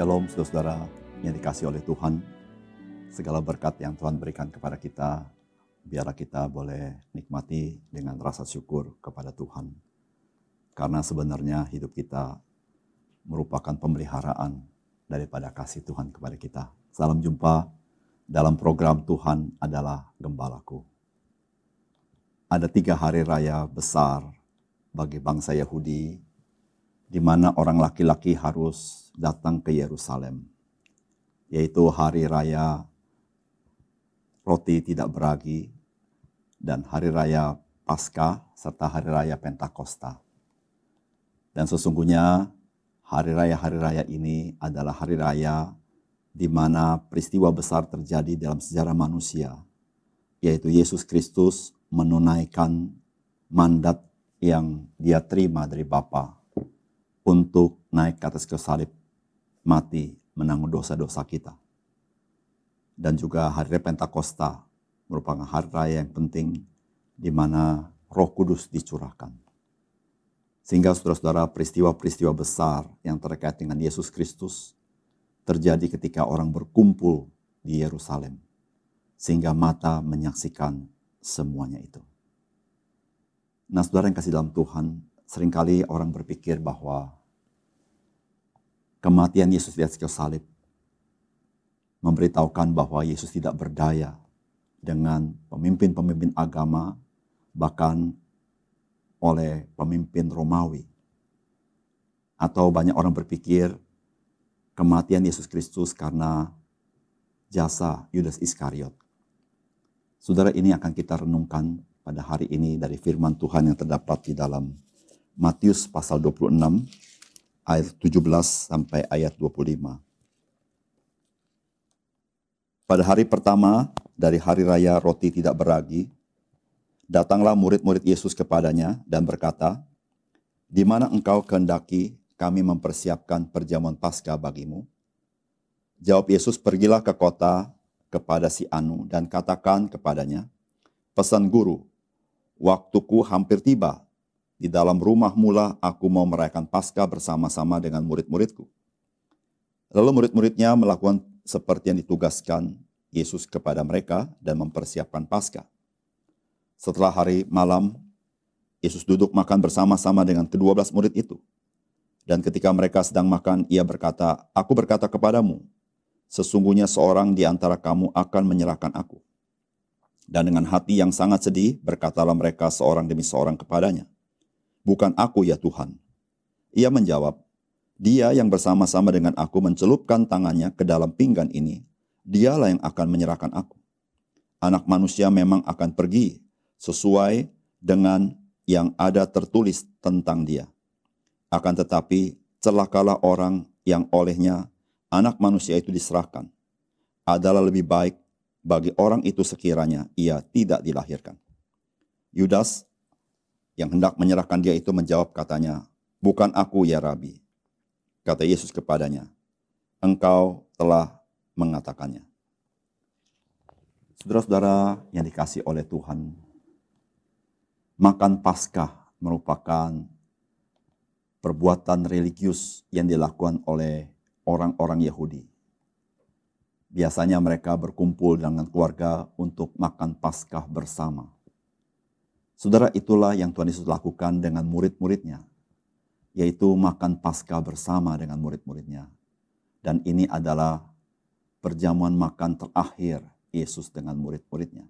Shalom saudara-saudara yang dikasih oleh Tuhan. Segala berkat yang Tuhan berikan kepada kita, biarlah kita boleh nikmati dengan rasa syukur kepada Tuhan. Karena sebenarnya hidup kita merupakan pemeliharaan daripada kasih Tuhan kepada kita. Salam jumpa dalam program Tuhan adalah Gembalaku. Ada tiga hari raya besar bagi bangsa Yahudi di mana orang laki-laki harus datang ke Yerusalem, yaitu hari raya roti tidak beragi dan hari raya Paskah serta hari raya Pentakosta. Dan sesungguhnya hari raya-hari raya ini adalah hari raya di mana peristiwa besar terjadi dalam sejarah manusia, yaitu Yesus Kristus menunaikan mandat yang dia terima dari Bapa untuk naik ke atas ke salib, mati, menanggung dosa-dosa kita. Dan juga hari Pentakosta merupakan hari raya yang penting di mana roh kudus dicurahkan. Sehingga saudara-saudara peristiwa-peristiwa besar yang terkait dengan Yesus Kristus terjadi ketika orang berkumpul di Yerusalem. Sehingga mata menyaksikan semuanya itu. Nah saudara yang kasih dalam Tuhan, sering kali orang berpikir bahwa kematian Yesus di atas kayu salib memberitahukan bahwa Yesus tidak berdaya dengan pemimpin-pemimpin agama, bahkan oleh pemimpin Romawi. Atau banyak orang berpikir kematian Yesus Kristus karena jasa Yudas Iskariot. Saudara ini akan kita renungkan pada hari ini dari firman Tuhan yang terdapat di dalam Matius pasal 26 ayat 17 sampai ayat 25. Pada hari pertama dari hari raya roti tidak beragi, datanglah murid-murid Yesus kepadanya dan berkata, "Di mana engkau kehendaki kami mempersiapkan perjamuan Paskah bagimu?" Jawab Yesus, "Pergilah ke kota kepada si Anu dan katakan kepadanya, pesan guru, waktuku hampir tiba di dalam rumah mula aku mau merayakan Paskah bersama-sama dengan murid-muridku. Lalu murid-muridnya melakukan seperti yang ditugaskan Yesus kepada mereka dan mempersiapkan Paskah. Setelah hari malam, Yesus duduk makan bersama-sama dengan kedua belas murid itu. Dan ketika mereka sedang makan, ia berkata, Aku berkata kepadamu, sesungguhnya seorang di antara kamu akan menyerahkan aku. Dan dengan hati yang sangat sedih, berkatalah mereka seorang demi seorang kepadanya, bukan aku ya Tuhan. Ia menjawab, dia yang bersama-sama dengan aku mencelupkan tangannya ke dalam pinggan ini, dialah yang akan menyerahkan aku. Anak manusia memang akan pergi sesuai dengan yang ada tertulis tentang dia. Akan tetapi celakalah orang yang olehnya anak manusia itu diserahkan. Adalah lebih baik bagi orang itu sekiranya ia tidak dilahirkan. Yudas yang hendak menyerahkan dia itu menjawab katanya, Bukan aku ya Rabi. Kata Yesus kepadanya, Engkau telah mengatakannya. Saudara-saudara yang dikasih oleh Tuhan, makan Paskah merupakan perbuatan religius yang dilakukan oleh orang-orang Yahudi. Biasanya mereka berkumpul dengan keluarga untuk makan Paskah bersama. Saudara itulah yang Tuhan Yesus lakukan dengan murid-muridnya, yaitu makan Paskah bersama dengan murid-muridnya. Dan ini adalah perjamuan makan terakhir Yesus dengan murid-muridnya.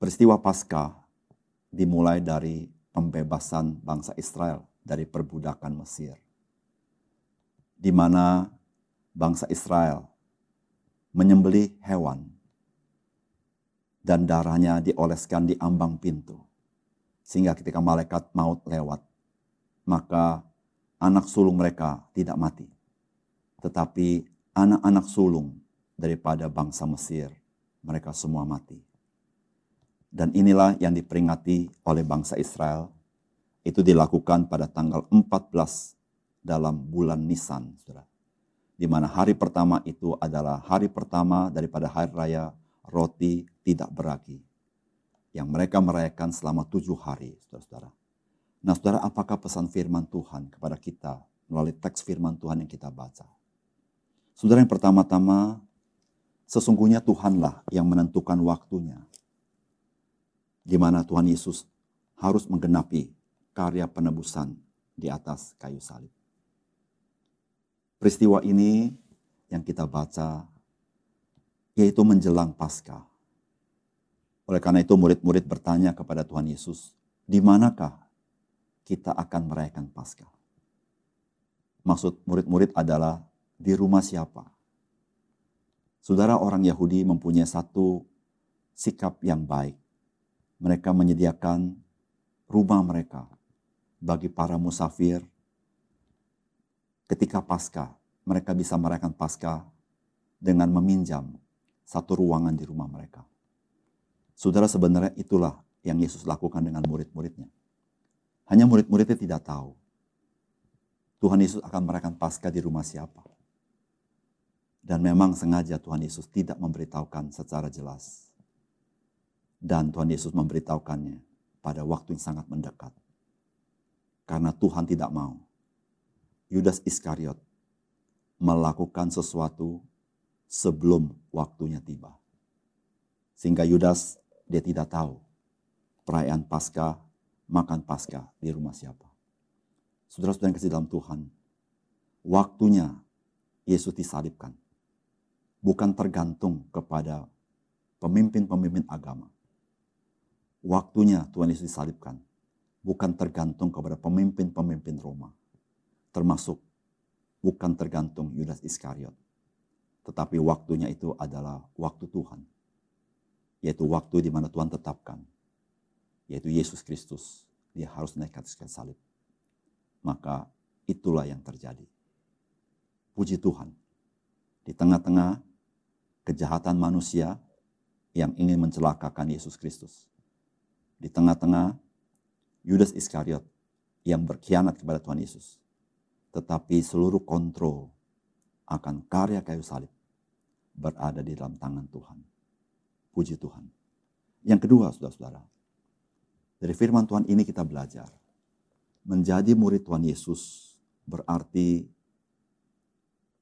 Peristiwa Paskah dimulai dari pembebasan bangsa Israel dari perbudakan Mesir. Di mana bangsa Israel menyembelih hewan dan darahnya dioleskan di ambang pintu. Sehingga ketika malaikat maut lewat, maka anak sulung mereka tidak mati. Tetapi anak-anak sulung daripada bangsa Mesir, mereka semua mati. Dan inilah yang diperingati oleh bangsa Israel. Itu dilakukan pada tanggal 14 dalam bulan Nisan, saudara. Di mana hari pertama itu adalah hari pertama daripada hari raya roti tidak beragi. Yang mereka merayakan selama tujuh hari, saudara-saudara. Nah saudara, apakah pesan firman Tuhan kepada kita melalui teks firman Tuhan yang kita baca. Saudara yang pertama-tama, sesungguhnya Tuhanlah yang menentukan waktunya. Di mana Tuhan Yesus harus menggenapi karya penebusan di atas kayu salib. Peristiwa ini yang kita baca yaitu menjelang Paskah. Oleh karena itu murid-murid bertanya kepada Tuhan Yesus, di manakah kita akan merayakan Paskah? Maksud murid-murid adalah di rumah siapa? Saudara orang Yahudi mempunyai satu sikap yang baik. Mereka menyediakan rumah mereka bagi para musafir ketika Paskah. Mereka bisa merayakan Paskah dengan meminjam satu ruangan di rumah mereka. Saudara sebenarnya itulah yang Yesus lakukan dengan murid-muridnya. Hanya murid-muridnya tidak tahu Tuhan Yesus akan merayakan Paskah di rumah siapa. Dan memang sengaja Tuhan Yesus tidak memberitahukan secara jelas. Dan Tuhan Yesus memberitahukannya pada waktu yang sangat mendekat. Karena Tuhan tidak mau Yudas Iskariot melakukan sesuatu sebelum waktunya tiba. Sehingga Yudas dia tidak tahu perayaan Paskah, makan Paskah di rumah siapa. Saudara-saudara yang kasih dalam Tuhan, waktunya Yesus disalibkan. Bukan tergantung kepada pemimpin-pemimpin agama. Waktunya Tuhan Yesus disalibkan. Bukan tergantung kepada pemimpin-pemimpin Roma. Termasuk bukan tergantung Yudas Iskariot. Tetapi waktunya itu adalah waktu Tuhan. Yaitu waktu di mana Tuhan tetapkan. Yaitu Yesus Kristus. Dia harus naik atas salib maka itulah yang terjadi. Puji Tuhan, di tengah-tengah kejahatan manusia yang ingin mencelakakan Yesus Kristus, di tengah-tengah Yudas Iskariot yang berkhianat kepada Tuhan Yesus, tetapi seluruh kontrol akan karya kayu salib berada di dalam tangan Tuhan. Puji Tuhan. Yang kedua, saudara-saudara, dari firman Tuhan ini kita belajar menjadi murid Tuhan Yesus berarti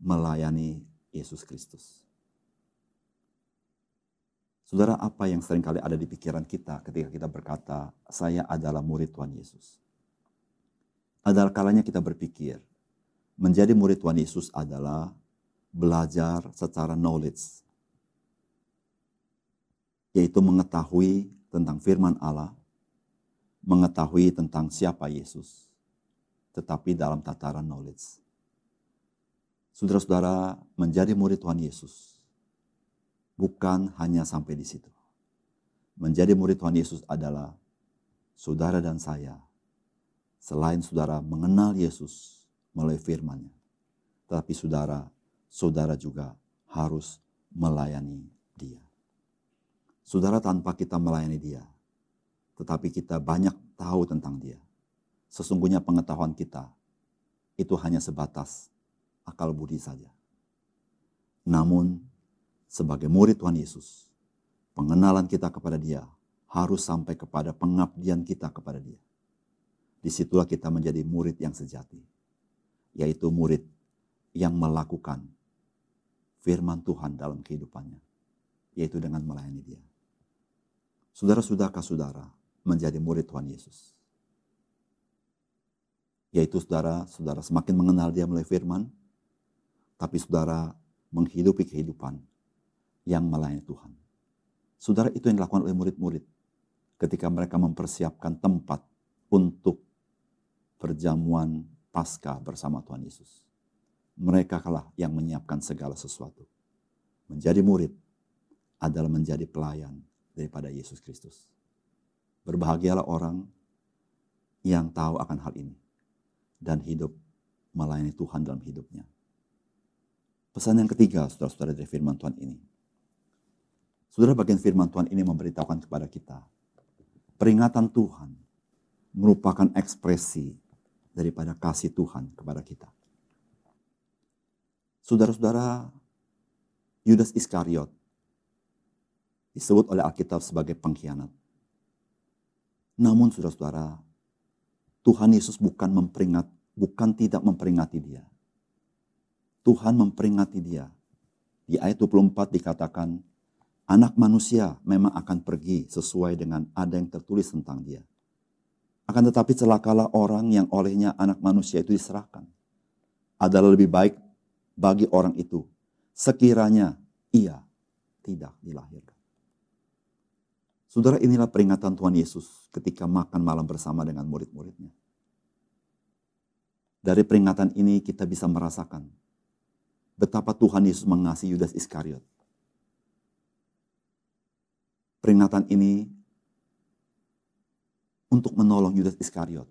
melayani Yesus Kristus. Saudara, apa yang sering kali ada di pikiran kita ketika kita berkata, saya adalah murid Tuhan Yesus. Adalah kalanya kita berpikir, menjadi murid Tuhan Yesus adalah belajar secara knowledge. Yaitu mengetahui tentang firman Allah, mengetahui tentang siapa Yesus, tetapi dalam tataran knowledge. Saudara-saudara, menjadi murid Tuhan Yesus bukan hanya sampai di situ. Menjadi murid Tuhan Yesus adalah saudara dan saya, selain saudara mengenal Yesus melalui firman-Nya, tetapi saudara, saudara juga harus melayani Dia. Saudara tanpa kita melayani Dia, tetapi kita banyak tahu tentang dia. Sesungguhnya pengetahuan kita itu hanya sebatas akal budi saja. Namun, sebagai murid Tuhan Yesus, pengenalan kita kepada dia harus sampai kepada pengabdian kita kepada dia. Di situlah kita menjadi murid yang sejati, yaitu murid yang melakukan firman Tuhan dalam kehidupannya, yaitu dengan melayani dia. Saudara-saudara, saudara, menjadi murid Tuhan Yesus. Yaitu saudara, saudara semakin mengenal dia melalui firman, tapi saudara menghidupi kehidupan yang melayani Tuhan. Saudara itu yang dilakukan oleh murid-murid ketika mereka mempersiapkan tempat untuk perjamuan pasca bersama Tuhan Yesus. Mereka kalah yang menyiapkan segala sesuatu. Menjadi murid adalah menjadi pelayan daripada Yesus Kristus. Berbahagialah orang yang tahu akan hal ini dan hidup melayani Tuhan dalam hidupnya. Pesan yang ketiga, saudara-saudara dari firman Tuhan ini. Saudara bagian firman Tuhan ini memberitahukan kepada kita, peringatan Tuhan merupakan ekspresi daripada kasih Tuhan kepada kita. Saudara-saudara, Yudas Iskariot disebut oleh Alkitab sebagai pengkhianat. Namun saudara-saudara, Tuhan Yesus bukan memperingat bukan tidak memperingati dia. Tuhan memperingati dia. Di ayat 24 dikatakan, anak manusia memang akan pergi sesuai dengan ada yang tertulis tentang dia. Akan tetapi celakalah orang yang olehnya anak manusia itu diserahkan. Adalah lebih baik bagi orang itu sekiranya ia tidak dilahirkan. Saudara inilah peringatan Tuhan Yesus ketika makan malam bersama dengan murid-muridnya. Dari peringatan ini kita bisa merasakan betapa Tuhan Yesus mengasihi Yudas Iskariot. Peringatan ini untuk menolong Yudas Iskariot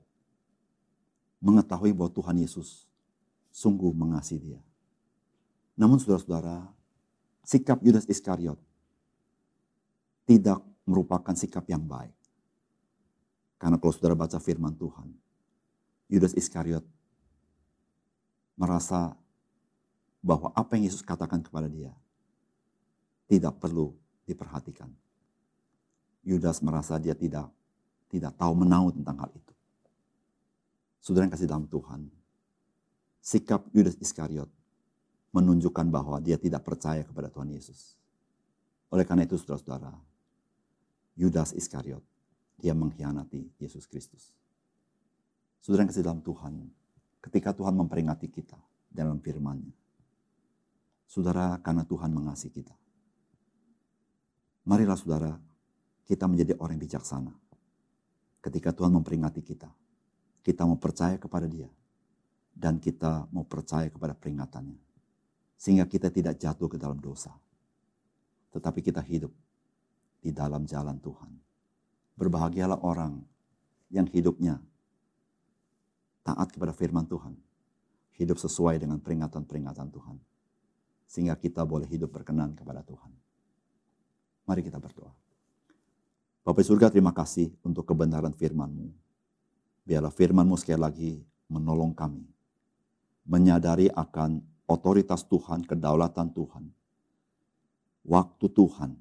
mengetahui bahwa Tuhan Yesus sungguh mengasihi dia. Namun saudara-saudara, sikap Yudas Iskariot tidak merupakan sikap yang baik. Karena kalau saudara baca firman Tuhan, Yudas Iskariot merasa bahwa apa yang Yesus katakan kepada dia tidak perlu diperhatikan. Yudas merasa dia tidak tidak tahu menahu tentang hal itu. Saudara yang kasih dalam Tuhan, sikap Yudas Iskariot menunjukkan bahwa dia tidak percaya kepada Tuhan Yesus. Oleh karena itu saudara-saudara, Yudas Iskariot, dia mengkhianati Yesus Kristus. Saudara yang kasih dalam Tuhan, ketika Tuhan memperingati kita dalam firman-Nya, Saudara, karena Tuhan mengasihi kita. Marilah saudara, kita menjadi orang bijaksana. Ketika Tuhan memperingati kita, kita mau percaya kepada dia. Dan kita mau percaya kepada peringatannya. Sehingga kita tidak jatuh ke dalam dosa. Tetapi kita hidup di dalam jalan Tuhan. Berbahagialah orang yang hidupnya taat kepada firman Tuhan. Hidup sesuai dengan peringatan-peringatan Tuhan sehingga kita boleh hidup berkenan kepada Tuhan. Mari kita berdoa. Bapak surga terima kasih untuk kebenaran firman-Mu. Biarlah firman-Mu sekali lagi menolong kami. Menyadari akan otoritas Tuhan, kedaulatan Tuhan. Waktu Tuhan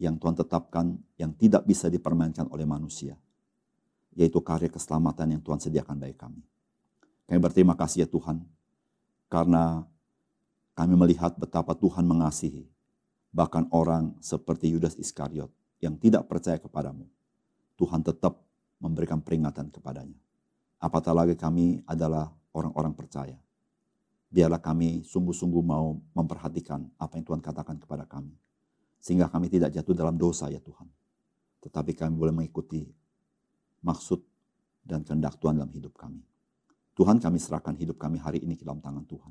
yang Tuhan tetapkan yang tidak bisa dipermainkan oleh manusia. Yaitu karya keselamatan yang Tuhan sediakan bagi kami. Kami berterima kasih ya Tuhan. Karena kami melihat betapa Tuhan mengasihi bahkan orang seperti Yudas Iskariot yang tidak percaya kepadamu. Tuhan tetap memberikan peringatan kepadanya. Apatah lagi kami adalah orang-orang percaya. Biarlah kami sungguh-sungguh mau memperhatikan apa yang Tuhan katakan kepada kami. Sehingga kami tidak jatuh dalam dosa ya Tuhan. Tetapi kami boleh mengikuti maksud dan kehendak Tuhan dalam hidup kami. Tuhan kami serahkan hidup kami hari ini ke dalam tangan Tuhan.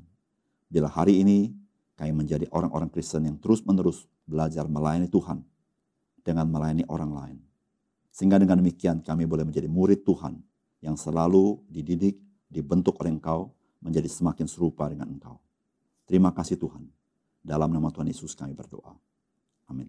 Bila hari ini kami menjadi orang-orang Kristen yang terus-menerus belajar melayani Tuhan dengan melayani orang lain. Sehingga dengan demikian kami boleh menjadi murid Tuhan yang selalu dididik, dibentuk oleh Engkau, menjadi semakin serupa dengan Engkau. Terima kasih Tuhan. Dalam nama Tuhan Yesus kami berdoa. Amin.